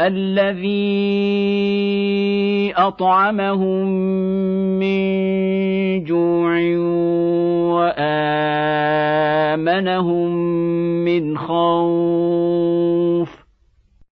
الذي أطعمهم من جوع وآمنهم من خوف